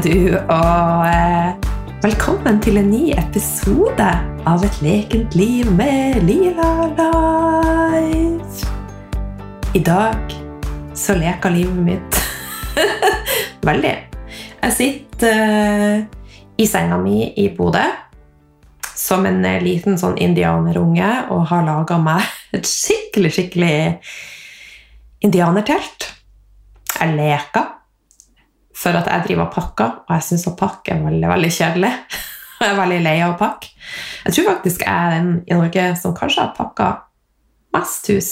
du, og eh, velkommen til en ny episode av Et lekent liv med Lila Life. I dag så leker livet mitt veldig. Jeg sitter eh, i senga mi i Bodø som en eh, liten sånn indianerunge og har laga meg et skikkelig, skikkelig indianertelt. Jeg leker for at jeg driver og pakker, og jeg syns å pakke er veldig, veldig kjedelig. Jeg er veldig lei av å pakke. Jeg tror faktisk jeg er den i Norge som kanskje har pakka mest hus.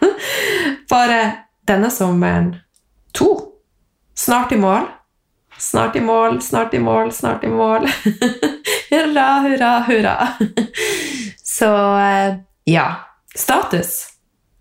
Bare denne sommeren to. Snart i mål. Snart i mål, snart i mål, snart i mål. hurra, hurra, hurra. Så eh, ja. Status.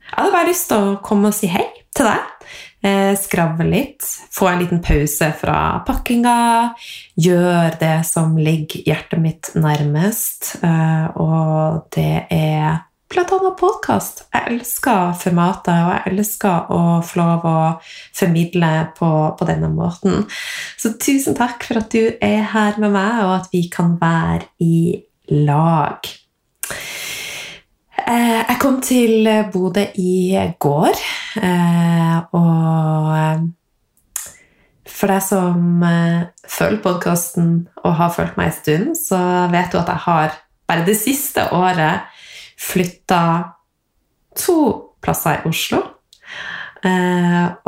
Jeg hadde bare lyst til å komme og si hei til deg. Eh, skravle litt, få en liten pause fra pakkinga, Gjør det som ligger hjertet mitt nærmest. Eh, og det er bl.a. podkast. Jeg elsker formatet, og jeg elsker å få lov å formidle på, på, denne måten. Så tusen takk for at du er her med meg, og at vi kan være i lag. Eh, jeg kom til Bodø i går, eh, og eh, for deg som følger podkasten og har fulgt meg en stund, så vet du at jeg har bare det siste året flytta to plasser i Oslo.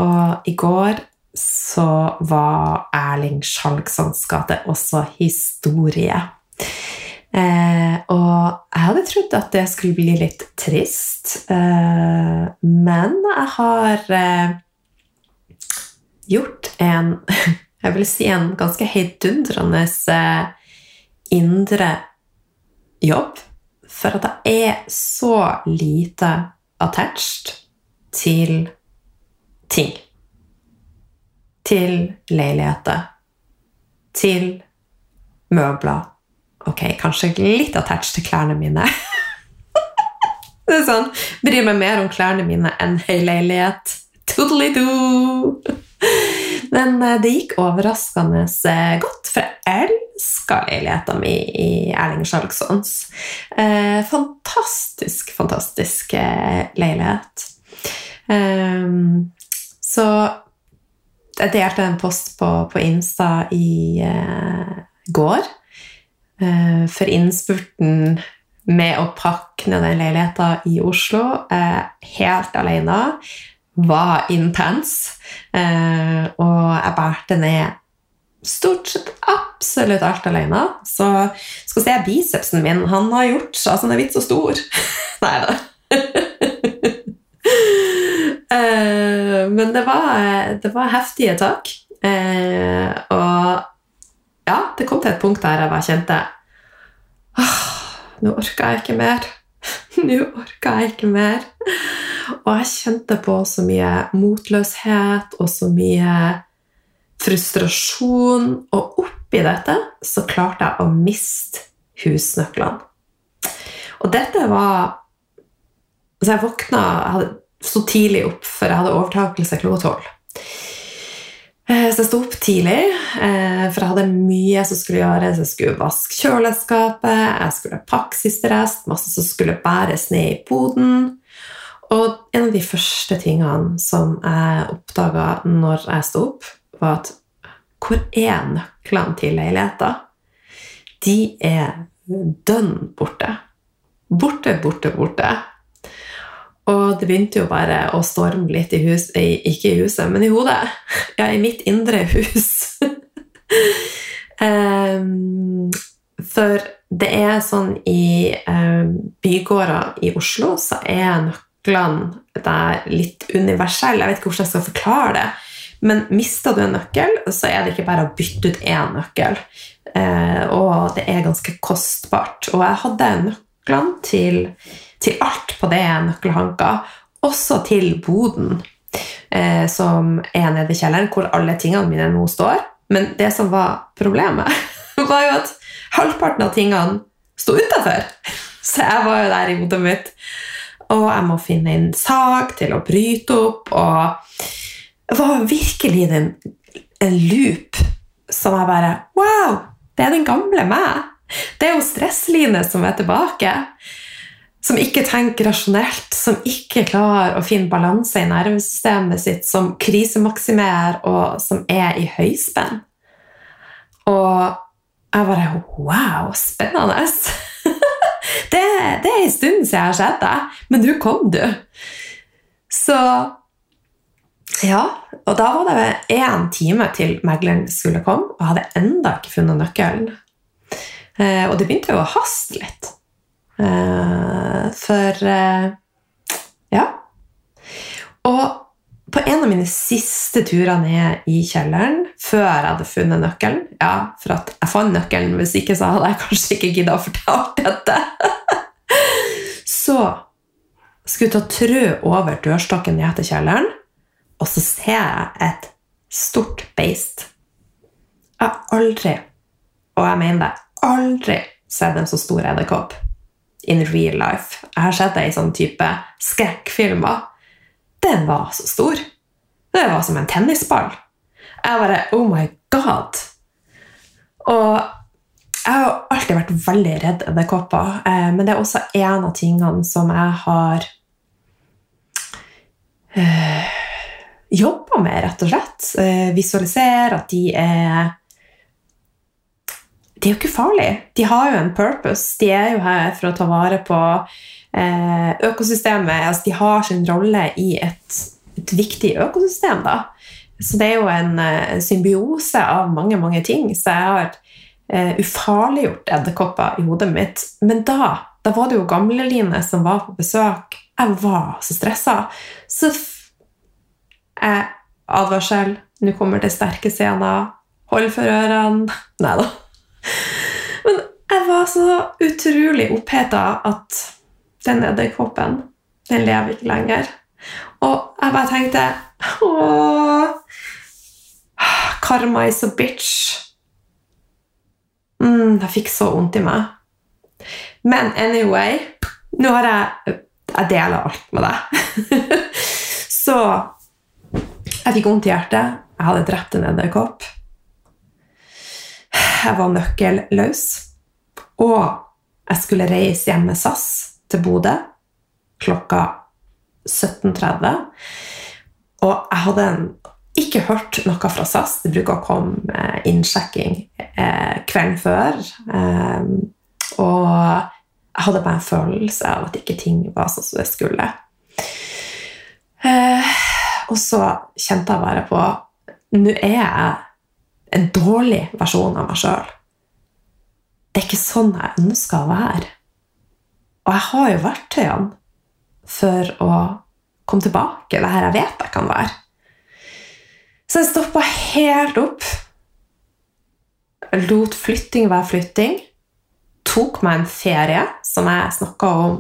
Og i går så var Erling Skjalgsons gate også historie. Eh, og jeg hadde trodd at det skulle bli litt trist, eh, men jeg har eh, gjort en Jeg vil si en ganske heidundrende eh, indre jobb. For at jeg er så lite attached til ting. Til leiligheter. Til møbler Ok, kanskje litt attached til klærne mine. det er sånn, Bryr meg mer om klærne mine enn høy leilighet. Toodly-doo! Men eh, det gikk overraskende eh, godt, for jeg elsker leiligheta mi i Erling Skjalgsons. Eh, fantastisk, fantastisk leilighet. Um, så jeg delte en post på, på Insta i går for innspurten med å pakke ned den leiligheta i Oslo eh, helt alene var intens. Eh, og jeg bærte ned stort sett absolutt alt alene. Så skal se bicepsen min. Han har gjort altså Han er blitt så stor. Nei da. Men det var, det var heftige tak. Og ja, det kom til et punkt der jeg bare kjente Nå orker jeg ikke mer. Nå orker jeg ikke mer. Og jeg kjente på så mye motløshet og så mye frustrasjon. Og oppi dette så klarte jeg å miste husnøklene. Og dette var Så jeg våkna Jeg sto tidlig opp, for jeg hadde overtakelse klokka tolv. Eh, så jeg sto opp tidlig, eh, for jeg hadde mye som skulle gjøres. Jeg skulle vaske kjøleskapet, jeg skulle pakke siste rest, masse som skulle bæres ned i boden. Og en av de første tingene som jeg oppdaga når jeg sto opp, var at hvor er nøklene til leiligheta? De er dønn borte. Borte, borte, borte. Og det begynte jo bare å storme litt i hus, ikke i huset, men i hodet. Ja, i mitt indre hus. um, for det er sånn i um, bygårder i Oslo så er nøklene der litt universelle. Jeg vet ikke hvordan jeg skal forklare det. Men mister du en nøkkel, så er det ikke bare å bytte ut én nøkkel. Uh, og det er ganske kostbart. Og jeg hadde nøklene til til alt på det nøkkelhanka, også til boden, eh, som er nede i kjelleren, hvor alle tingene mine nå står. Men det som var problemet, var jo at halvparten av tingene sto utafor. Så jeg var jo der i hodet mitt. Og jeg må finne en sag til å bryte opp. Og det var virkelig en, en loop som jeg bare Wow! Det er den gamle meg! Det er jo Stressline som er tilbake. Som ikke tenker rasjonelt, som ikke klarer å finne balanse i nervesystemet sitt, som krisemaksimerer, og som er i høyspenn. Og jeg bare Wow, spennende! det, det er en stund siden jeg har sett deg, men nå kom du. Så ja, og da var det én time til megleren skulle komme, og jeg hadde enda ikke funnet nøkkelen. Eh, og det begynte jo å haste litt. Eh, for eh, Ja. Og på en av mine siste turer ned i kjelleren, før jeg hadde funnet nøkkelen Ja, for at jeg fant nøkkelen, hvis ikke så hadde jeg kanskje ikke gidda å fortelle dette. så skulle ta trø over dørstokken ned til kjelleren, og så ser jeg et stort beist. Jeg har aldri, og jeg mener det, aldri sett en så stor edderkopp in real life. Jeg har sett det i sånn type skrekkfilmer. Den var så stor. Det var som en tennisball. Jeg bare Oh my God! Og jeg har alltid vært veldig redd edderkopper, eh, men det er også en av tingene som jeg har øh, jobba med, rett og slett. Eh, visualisere at de er De er jo ikke farlig. De har jo en purpose. De er jo her for å ta vare på eh, økosystemet. Altså, de har sin rolle i et, et viktig økosystem. da. Så det er jo en, en symbiose av mange, mange ting. Så jeg har eh, ufarliggjort edderkopper i hodet mitt. Men da, da var det jo gamleline som var på besøk. Jeg var så stressa. Så jeg advarsel. Nå kommer det sterke scener. Hold for ørene. Nei da. Men jeg var så utrolig oppheta at den edderkoppen, den lever ikke lenger. Og jeg bare tenkte Åh, Karma is a bitch. Mm, jeg fikk så vondt i meg. Men anyway Nå har jeg Jeg deler alt med deg. så jeg fikk vondt i hjertet. Jeg hadde drept en edderkopp. Jeg var nøkkelløs. Og jeg skulle reise hjem med SAS til Bodø klokka 17.30. Og jeg hadde ikke hørt noe fra SAS. Det bruker å komme innsjekking eh, kvelden før. Eh, og jeg hadde bare en følelse av at ikke ting var sånn som det skulle. Eh, og så kjente jeg bare på Nå er jeg en dårlig versjon av meg sjøl. Det er ikke sånn jeg ønsker å være. Og jeg har jo verktøyene for å komme tilbake det her jeg vet jeg kan være. Så jeg stoppa helt opp. Lot flytting være flytting. Tok meg en ferie, som jeg snakka om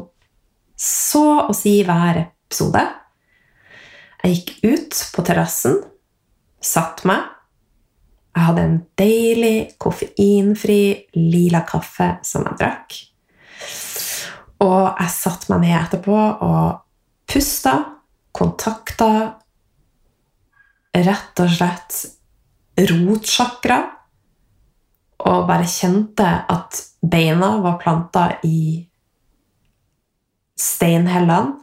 så å si hver episode. Jeg gikk ut på terrassen, satt meg. Jeg hadde en deilig, koffeinfri lila kaffe som jeg drakk. Og jeg satte meg ned etterpå og pusta, kontakta rett og slett rotsjakra. Og bare kjente at beina var planta i steinhellene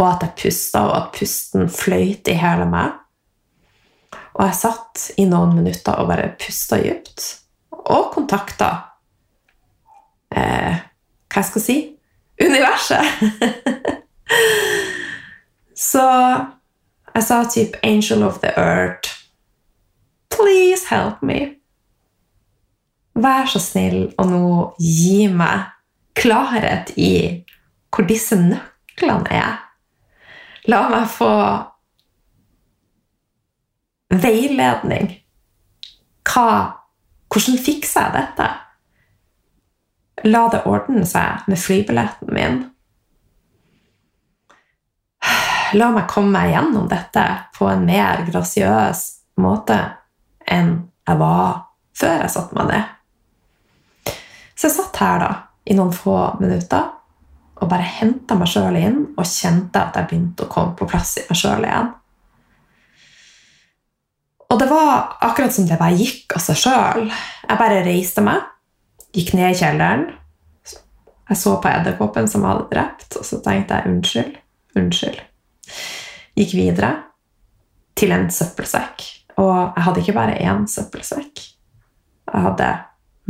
og at jeg pusta, og at pusten fløyt i hele meg. Og jeg satt i noen minutter og bare pusta dypt. Og kontakta eh, Hva skal si universet. Så jeg sa typ 'Angel of the Earth'. Please help me. Vær så snill og nå gi meg klarhet i hvor disse nøklene er. La meg få veiledning. Hva, hvordan fikser jeg dette? La det ordne seg med flybilletten min. La meg komme meg gjennom dette på en mer grasiøs måte enn jeg var før jeg satte meg ned. Så jeg satt her da, i noen få minutter og bare henta meg sjøl inn og kjente at jeg begynte å komme på plass i meg sjøl igjen. Og det var akkurat som det bare gikk av seg sjøl. Jeg bare reiste meg, gikk ned i kjelleren. Jeg så på edderkoppen som jeg hadde drept, og så tenkte jeg unnskyld, unnskyld. Gikk videre til en søppelsekk. Og jeg hadde ikke bare én søppelsekk. Jeg hadde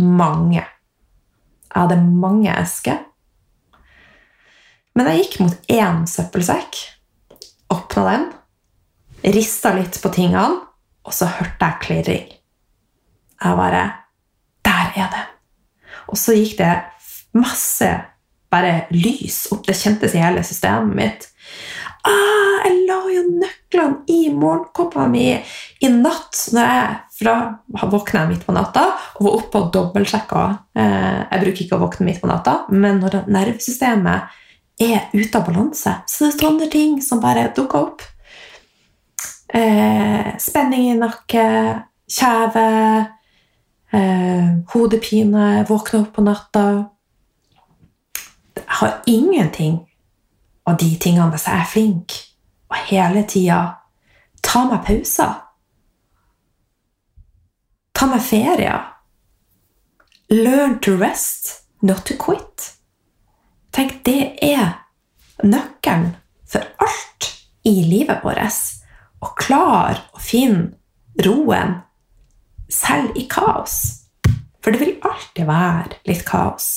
mange. Jeg hadde mange esker. Men jeg gikk mot én søppelsekk, åpna den, rista litt på tingene, og så hørte jeg klirring. Jeg bare Der er det! Og så gikk det masse bare lys opp. Det kjentes i hele systemet mitt. Ah, jeg la jo nøklene i morgenkåpa mi i natt når jeg fra, våkna midt på natta og var oppe og dobbeltsjekka. Eh, jeg bruker ikke å våkne midt på natta, men når nervesystemet er ute av balanse, så det er sånne ting som bare dukker opp. Eh, spenning i nakke, kjeve, eh, hodepine, våkne opp på natta. Jeg har ingenting av de tingene hvis jeg er flink og hele tida tar meg pauser. Ta meg ferier. Learn to rest, not to quit. Tenk, det er nøkkelen for alt i livet vårt. Å klare å finne roen selv i kaos. For det vil alltid være litt kaos.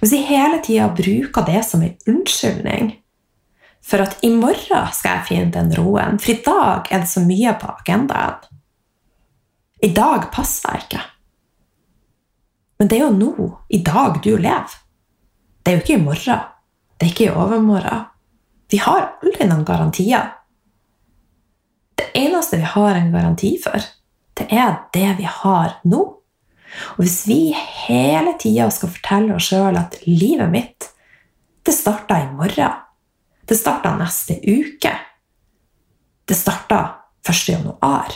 Hvis vi hele tida bruker det som en unnskyldning for at i morgen skal jeg finne den roen, for i dag er det så mye på agendaen I dag passer jeg ikke. Men det er jo nå, i dag, du lever. Det er jo ikke i morgen. Det er ikke i overmorgen. Vi har aldri noen garantier. Eneste vi har en garanti for, det er det vi har nå. Og hvis vi hele tida skal fortelle oss sjøl at livet mitt, det starta i morgen Det starta neste uke. Det starta 1. januar.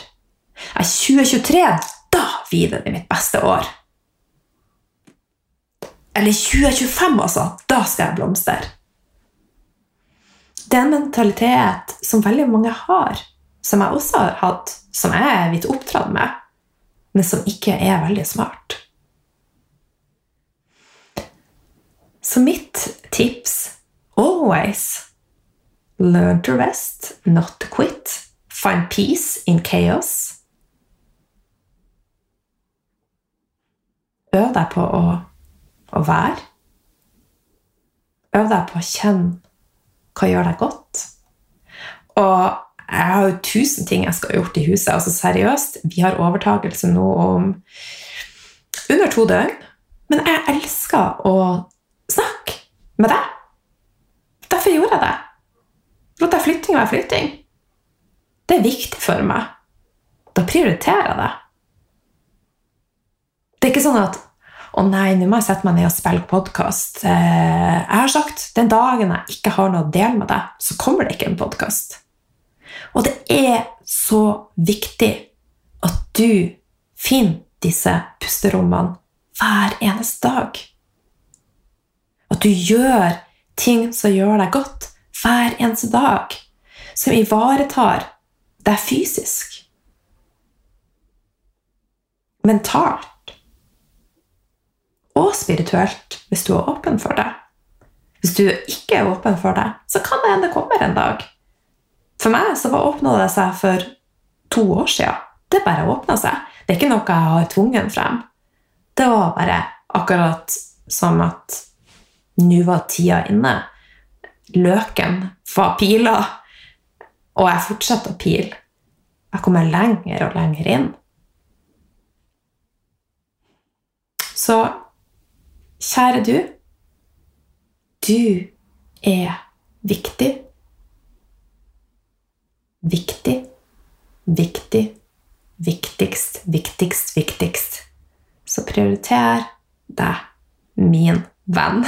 Er 2023, da blir det mitt beste år. Eller 2025, altså. Da skal jeg blomstre. Det er en mentalitet som veldig mange har, som jeg også har hatt, som jeg er litt oppdratt med men som ikke er veldig smart. Så mitt tips always learn to rest, not to quit. Find peace in chaos. Øv deg på å, å være. Øv deg på å kjenne hva gjør deg godt. Og jeg har jo tusen ting jeg skal ha gjort i huset. altså Seriøst, vi har overtakelse nå om under to døgn. Men jeg elsker å snakke med deg. Derfor gjorde jeg det. Lot jeg flytting være flytting. Det er viktig for meg. Da prioriterer jeg det. Det er ikke sånn at å nei, nå må jeg sette meg ned og spille podkast. Eh, jeg har sagt den dagen jeg ikke har noe å dele med deg, så kommer det ikke en podkast. Og det er så viktig at du finner disse pusterommene hver eneste dag. At du gjør ting som gjør deg godt hver eneste dag. Som ivaretar deg fysisk. Mentalt. Og spirituelt, hvis du er åpen for det. Hvis du ikke er åpen for det, så kan det hende det kommer en dag for meg så åpna det seg for to år siden. Det bare åpna seg. Det er ikke noe jeg har tvungen frem. Det var bare akkurat som at nå var tida inne. Løken var pila, og jeg fortsetter å pile. Jeg kommer lenger og lenger inn. Så kjære du, du er viktig viktig, viktig, viktigst, viktigst, viktigst. Så prioriter deg, min venn.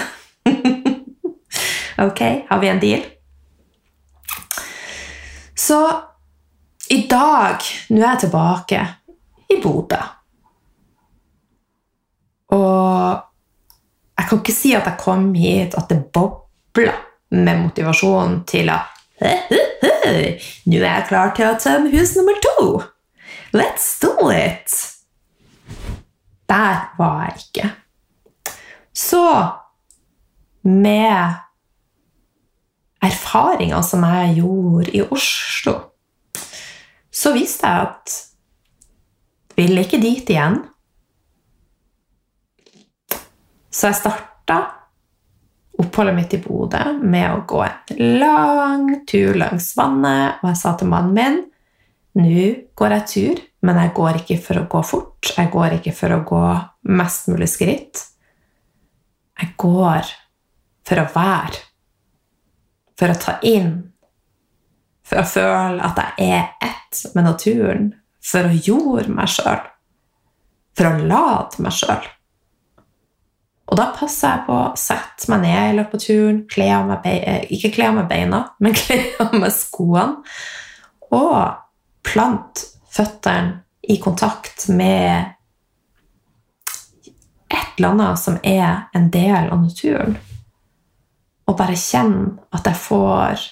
ok, har vi en deal? Så i dag Nå er jeg tilbake i Bodø. Og jeg kan ikke si at jeg kom hit at det bobla med motivasjon til å Nå er jeg klar til å tømme hus nummer to. Let's do it! Der var jeg ikke. Så med erfaringer som jeg gjorde i Oslo, så viste jeg at jeg ville ikke dit igjen. Så jeg starta oppholdet mitt i Bodø med å gå en lang tur langs vannet, og jeg sa til mannen min nå går jeg tur, men jeg går ikke for å gå fort. Jeg går ikke for å gå mest mulig skritt. Jeg går for å være. For å ta inn. For å føle at jeg er ett med naturen. For å jorde meg sjøl. For å lade meg sjøl. Og da passer jeg på å sette meg ned i løpet av turen, kle av meg beina, ikke kle av meg beina, men kle av meg skoene, og plante føttene i kontakt med et eller annet som er en del av naturen. Og bare kjenne at jeg får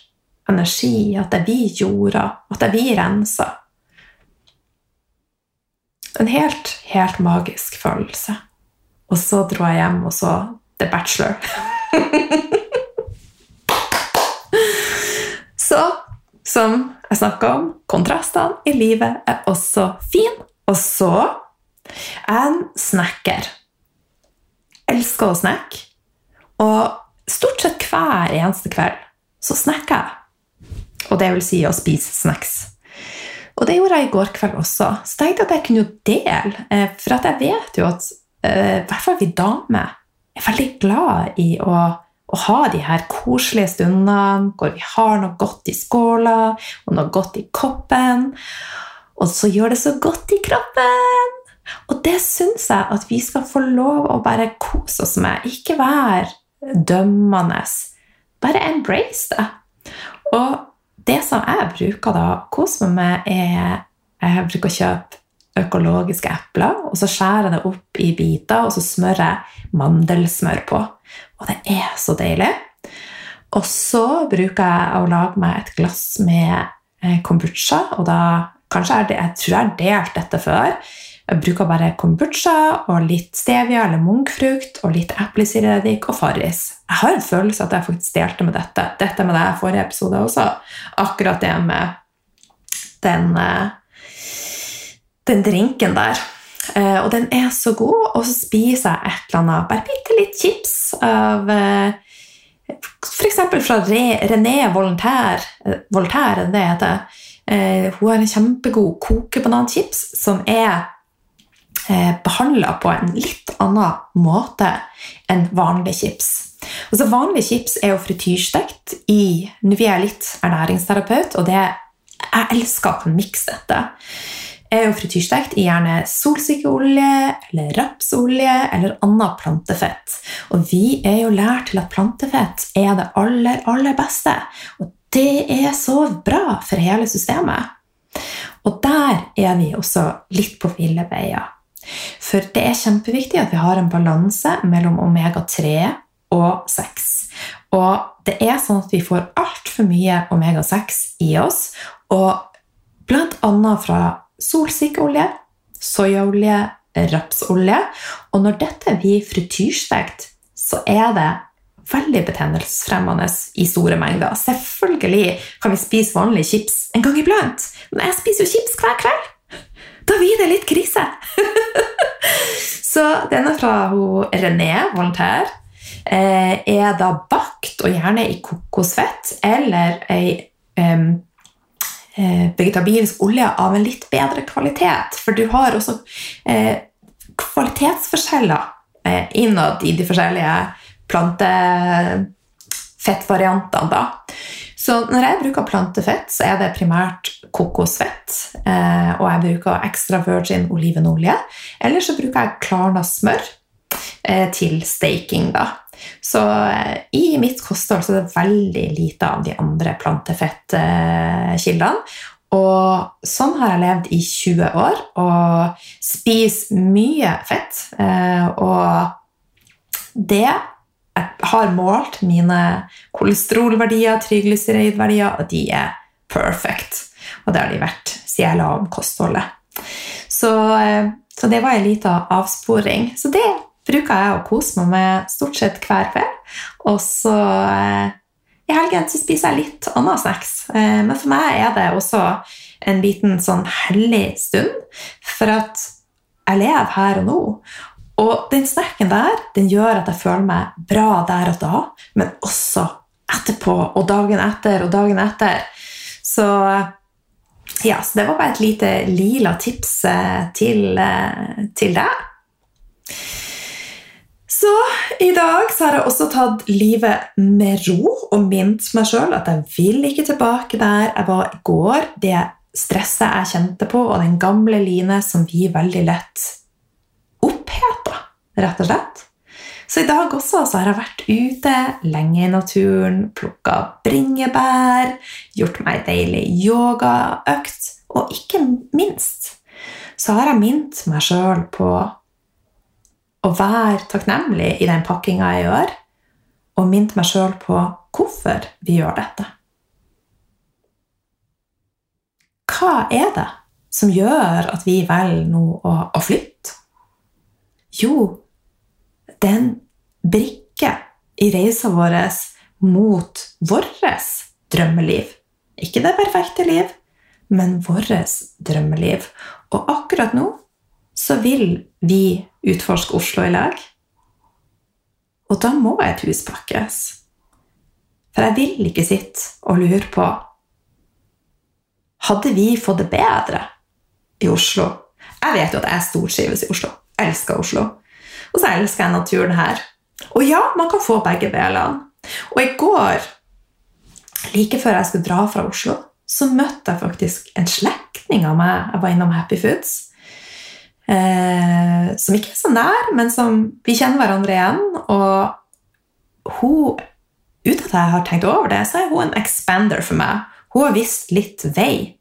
energi, at jeg blir jorda, at jeg blir rensa. En helt, helt magisk følelse. Og så dro jeg hjem og så The Bachelor. så som jeg snakka om, kontrastene i livet er også fin. Og så er en snekker. Elsker å snakke. Og stort sett hver eneste kveld så snakker jeg. Og det vil si å spise snacks. Og det gjorde jeg i går kveld også. Så tenkte jeg at jeg kunne dele. Eh, for jeg vet jo at i hvert fall vi damer er veldig glad i å, å, ha de her koselige stundene hvor vi har noe godt i skåla og noe godt i koppen. Og så gjør det så godt i kroppen! Og det syns jeg at vi skal få lov å bare kose oss med. Ikke være dømmende. Bare embrace det. Og det som jeg bruker da å kose meg med, er Jeg bruker å kjøpe økologiske epler, og så skjærer jeg det opp i biter, og så smører jeg mandelsmør på. Og det er så deilig. Og så bruker jeg å lage meg et glass med eh, kombucha, og da kanskje er det, Jeg tror jeg har delt dette før. Jeg bruker bare kombucha og litt stevia eller munkfrukt og litt eplesidereddik og Farris. Jeg har en følelse at jeg faktisk delte med dette. Dette med det i forrige episode også. Akkurat det med den eh, den drinken der. Uh, og den er så god. Og så spiser jeg et eller annet, bare bitte litt chips av uh, F.eks. fra Re, René Voltaire, uh, Voltaire det heter. Uh, hun har en kjempegod kokebananchips som er uh, behandla på en litt annen måte enn vanlig chips. Altså, vanlig chips er jo frityrstekt i Nå er litt ernæringsterapeut, og det, jeg elsker å mikse dette er jo frityrstekt i gjerne solsikkeolje eller rapsolje eller annet plantefett. Og vi er jo lært til at plantefett er det aller, aller beste. Og det er så bra for hele systemet. Og der er vi også litt på ville veier. For det er kjempeviktig at vi har en balanse mellom omega-3 og 6. Og det er sånn at vi får altfor mye omega-6 i oss, og bl.a. fra solsikkeolje, soyaolje, rapsolje. Og når dette blir frityrstekt, så er det veldig betennelsesfremmende i store mengder. Selvfølgelig kan vi spise vanlige chips en gang iblant, men jeg spiser jo chips hver kveld. Da blir det litt krise. så denne fra René Voltaire eh, er da bakt, og gjerne i kokosfett, eller ei um, vegetabilsk olje av en litt bedre kvalitet. For du har også eh, kvalitetsforskjeller eh, innad i de forskjellige plantefettvariantene. da. Så når jeg bruker plantefett, så er det primært kokosfett. Eh, og jeg bruker extra virgin olivenolje. Eller så bruker jeg klarna smør eh, til staking. da. Så eh, i mitt kosthold så er det veldig lite av de andre plantefettkildene. Og sånn har jeg levd i 20 år og spiser mye fett. Eh, og det jeg har målt mine kolesterolverdier, triglyceridverdier, og de er perfect. Og det har de vært siden jeg la om kostholdet. Så, eh, så det var en liten avsporing. Så det bruker jeg å kose meg med stort sett hver kveld. Og så eh, i helgen så spiser jeg litt annen snacks. Eh, men for meg er det også en liten sånn hellig stund. For at jeg lever her og nå. Og den snacken der den gjør at jeg føler meg bra der og da, men også etterpå og dagen etter og dagen etter. Så ja, så det var bare et lite lila tips eh, til, til deg. Så i dag så har jeg også tatt livet med ro og minnet meg sjøl at jeg vil ikke tilbake der jeg var i går. Det stresset jeg kjente på, og den gamle Line som vi veldig lett oppheta, rett og slett. Så i dag også så har jeg vært ute lenge i naturen, plukka bringebær, gjort meg ei deilig yogaøkt, og ikke minst så har jeg minnet meg sjøl på å være takknemlig i den pakkinga jeg gjør, og minnet meg sjøl på hvorfor vi gjør dette. Hva er det som gjør at vi velger nå å, å flytte? Jo, det er en brikke i reisa vår mot vårt drømmeliv. Ikke det perfekte liv, men vårt drømmeliv. Og akkurat nå så vil vi utforske Oslo i lag. Og da må et hus pakkes. For jeg vil ikke sitte og lure på Hadde vi fått det bedre i Oslo? Jeg vet jo at jeg stortrives i Oslo. Jeg elsker Oslo. Og så elsker jeg naturen her. Og ja, man kan få begge delene. Og i går, like før jeg skulle dra fra Oslo, så møtte jeg faktisk en slektning av meg. Jeg var innom Happy Foods eh, som ikke er så nær, men som vi kjenner hverandre igjen. Og hun, uten at jeg har tenkt over det, så er hun en expander for meg. Hun har visst litt vei.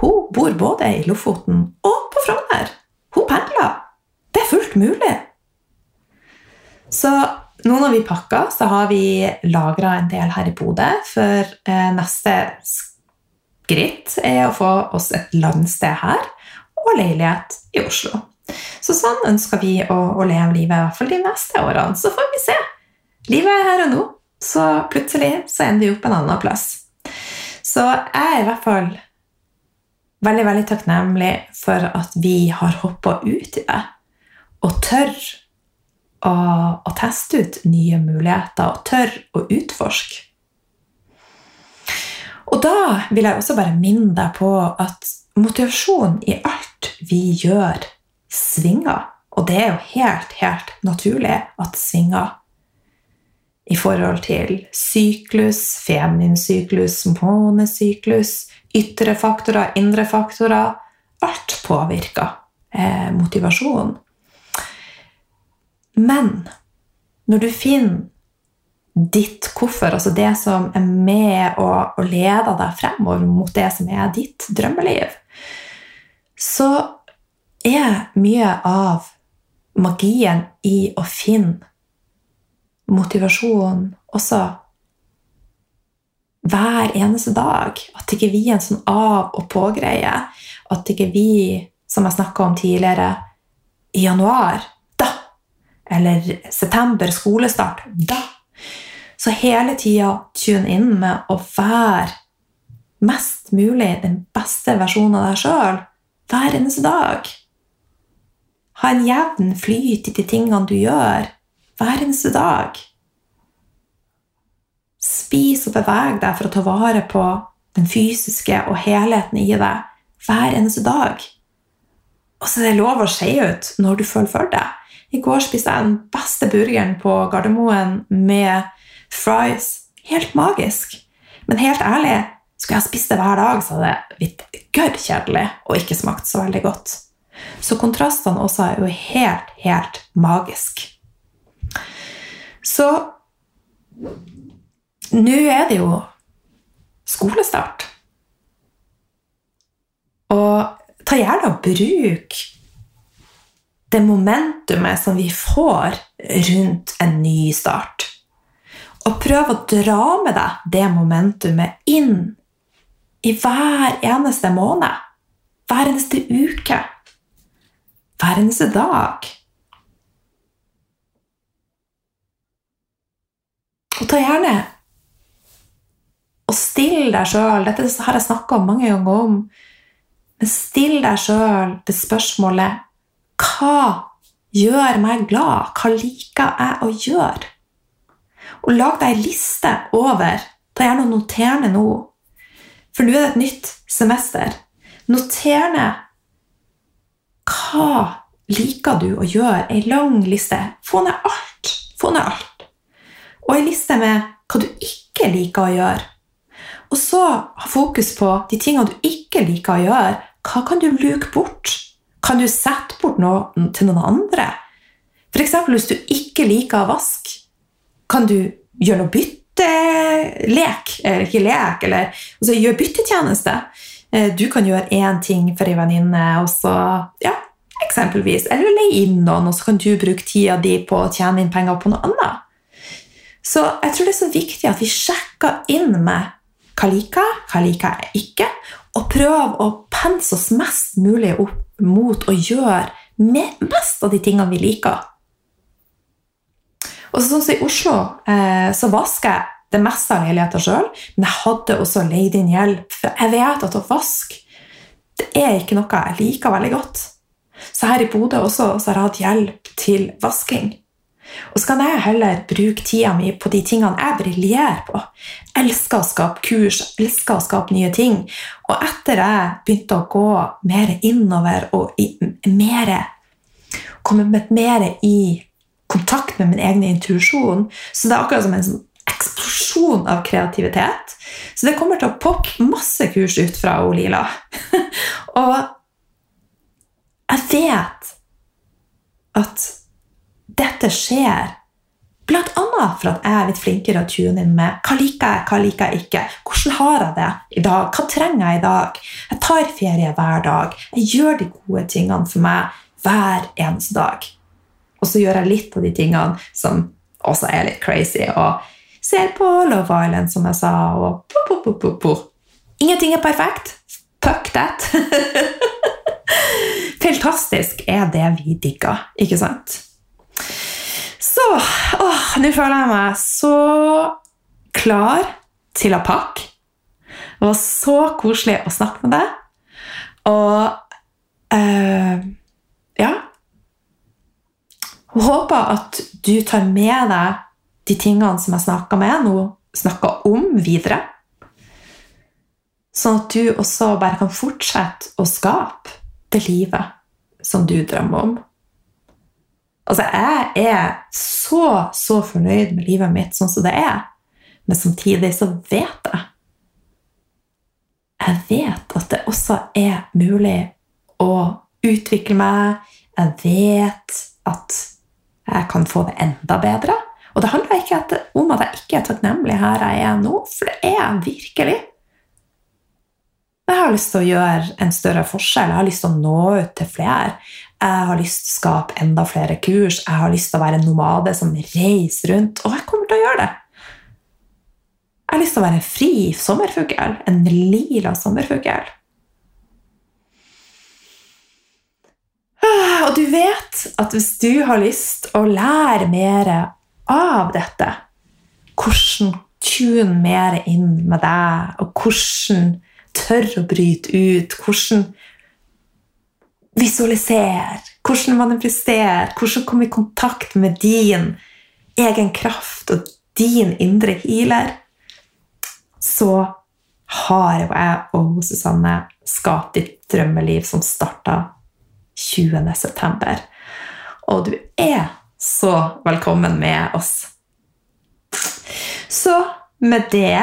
Hun bor både i Lofoten og på Frogner. Hun pendler. Det er fullt mulig. Så nå når vi pakker, så har vi lagra en del her i Bodø. For eh, neste skritt er å få oss et landsted her og leilighet i Oslo. Så sånn ønsker vi å, å leve livet, i hvert fall de neste årene. Så får vi se. Livet er her og nå, så plutselig så ender vi opp en annen plass. Så jeg er i hvert fall veldig, veldig takknemlig for at vi har hoppa ut i det og tør å, å, teste ut nye muligheter og tør å utforske. Og da vil jeg også bare minne deg på at motivasjon i alt vi gjør, svinger. Og det er jo helt, helt naturlig at svinger i forhold til syklus, feminin syklus, månesyklus, ytre faktorer, indre faktorer. Alt påvirker eh, motivasjonen. Men når du finner ditt hvorfor, altså det som er med og, og leder deg fremover mot det som er ditt drømmeliv, så er mye av magien i å finne motivasjon også hver eneste dag. At ikke vi er en sånn av- og på-greie. At ikke vi, som jeg snakka om tidligere, i januar da! Eller september, skolestart da! Så hele tida tune inn med å være mest mulig den beste versjonen av deg sjøl hver eneste dag. Ha en jevn flyt i de tingene du gjør hver eneste dag. Spis og beveg deg for å ta vare på den fysiske og helheten i deg hver eneste dag. Og så er det lov å skeie ut når du føler for det. I går spiste jeg den beste burgeren på Gardermoen med fries. Helt magisk. Men helt ærlig, skulle jeg spist det hver dag, så hadde det blitt gørr kjedelig og ikke smakt så veldig godt. Så kontrastene også er jo helt, helt magisk. Så nå er det jo skolestart. Og ta gjerne og bruk det momentumet som vi får rundt en ny start. Og prøv å dra med deg det momentumet inn i hver eneste måned. Hver eneste uke. Hver eneste dag. Og ta gjerne og still deg sjøl Dette har jeg snakka mange ganger om. Men still deg sjøl det spørsmålet Hva gjør meg glad? Hva liker jeg å gjøre? Og lag deg ei liste over. Ta gjerne og noter ned nå. For nå er det et nytt semester. Noter ned hva liker du å gjøre? Ei lang liste. Få ned alt. Få ned alt. Og ei liste med hva du ikke liker å gjøre. Og så ha fokus på de tingene du ikke liker å gjøre. Hva kan du luke bort? Kan du sette bort noe til noen andre? F.eks. hvis du ikke liker å vaske, kan du gjøre noe byttelek? Eller ikke lek, eller altså, gjør byttetjeneste. Eh, du kan gjøre én ting for ei venninne, og så ja, eksempelvis. Eller leie inn noen, og så kan du bruke tida di på å tjene inn penger på noe annet. Så jeg tror det er så viktig at vi sjekker inn med hva liker jeg, hva liker jeg ikke, og prøver å pense oss mest mulig opp mot å gjøre mest av de tingene vi liker. Og sånn som I Oslo eh, så vasker jeg det meste av leiligheter sjøl, men jeg hadde også leid inn hjelp. For jeg vet at å vaske det er ikke noe jeg liker veldig godt. Så her i Bodø også så har jeg hatt hjelp til vasking. Og så kan jeg heller bruke tida mi på de tingene jeg briljerer på. Elsker å skape kurs, elsker å skape nye ting. Og etter jeg begynte å gå mer innover og i, mer, komme mer i kontakt med min egen intuisjon. Så det er akkurat som en sånn eksplosjon av kreativitet. Så det kommer til å poppe masse kurs ut fra Lila. og jeg vet at dette skjer blant annet for at jeg er litt flinkere å tune inn med hva liker jeg, hva liker jeg ikke. Hvordan har jeg det i dag? Hva trenger jeg i dag? Jeg tar ferie hver dag. Jeg gjør de gode tingene for meg hver eneste dag. Og så gjør jeg litt av de tingene som også er litt crazy, og ser på Love Island, som jeg sa, og po, po, po. Ingenting er perfekt. Fuck that. Fantastisk er det vi digger, ikke sant? Så Nå føler jeg meg så klar til å pakke. Det var så koselig å snakke med deg. Og uh, ja hun håper at du tar med deg de tingene som jeg snakka med nå, snakka om, videre. Sånn at du også bare kan fortsette å skape det livet som du drømmer om. Altså, jeg er så, så fornøyd med livet mitt sånn som det er, men samtidig så vet jeg Jeg vet at det også er mulig å utvikle meg. Jeg vet at jeg kan få det enda bedre. Og det handler ikke om at jeg ikke er takknemlig her jeg er nå, for det er jeg virkelig. Jeg har lyst til å gjøre en større forskjell. Jeg har lyst til å nå ut til flere. Jeg har lyst til å skape enda flere kurs. Jeg har lyst til å være en nomade som reiser rundt. Og jeg kommer til å gjøre det. Jeg har lyst til å være en fri sommerfugl. En lila sommerfugl. Og du vet at hvis du har lyst å lære mer av dette, hvordan tune mer inn med deg, og hvordan tørre å bryte ut, hvordan visualisere, hvordan manifestere, hvordan komme i kontakt med din egen kraft og din indre healer, så har jeg og Susanne skapt ditt drømmeliv som starta 20.9. Og du er så velkommen med oss. Så med det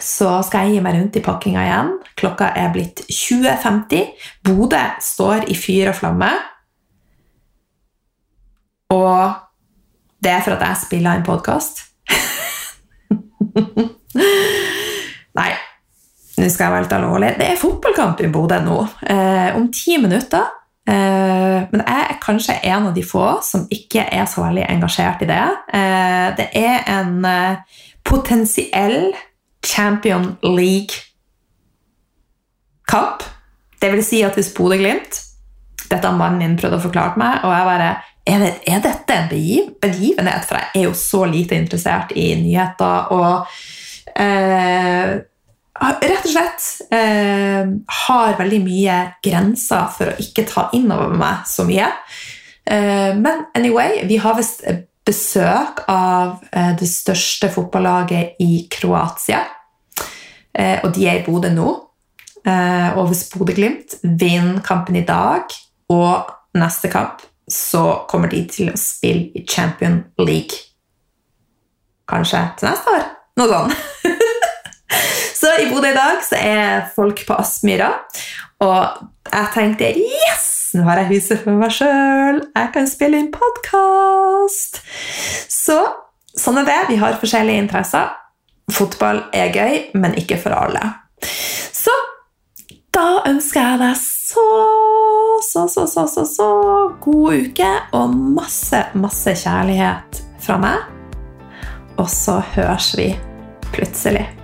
så skal jeg gi meg rundt i pakkinga igjen. Klokka er blitt 20.50. Bodø står i fyr og flamme. Og det er for at jeg spiller en podkast. Nei, nå skal jeg være litt alvorlig. Det er fotballkamp i Bodø nå. Eh, om ti minutter Eh, men jeg er kanskje en av de få som ikke er så veldig engasjert i det. Eh, det er en eh, potensiell Champion League-kamp. Det vil si at hvis Bodø-Glimt Dette har mannen min prøvd å forklare meg, og jeg bare er, det, er dette en begivenhet? For jeg er jo så lite interessert i nyheter. og eh, rett og slett eh, har veldig mye grenser for å ikke ta inn over meg så mye. Eh, men anyway, vi har visst besøk av eh, det største fotballaget i Kroatia. Eh, og de er i Bodø nå. Eh, og hvis Bodø-Glimt vinner kampen i dag og neste kamp, så kommer de til å spille i Champion League. Kanskje til neste år. Noe sånt. i Bodø i dag så er folk på Aspmyra, og jeg tenkte yes! Nå har jeg huset for meg sjøl. Jeg kan spille inn podkast! Så sånn er det. Vi har forskjellige interesser. Fotball er gøy, men ikke for alle. Så da ønsker jeg deg så, så, så, så, så, så god uke og masse, masse kjærlighet fra meg. Og så høres vi plutselig.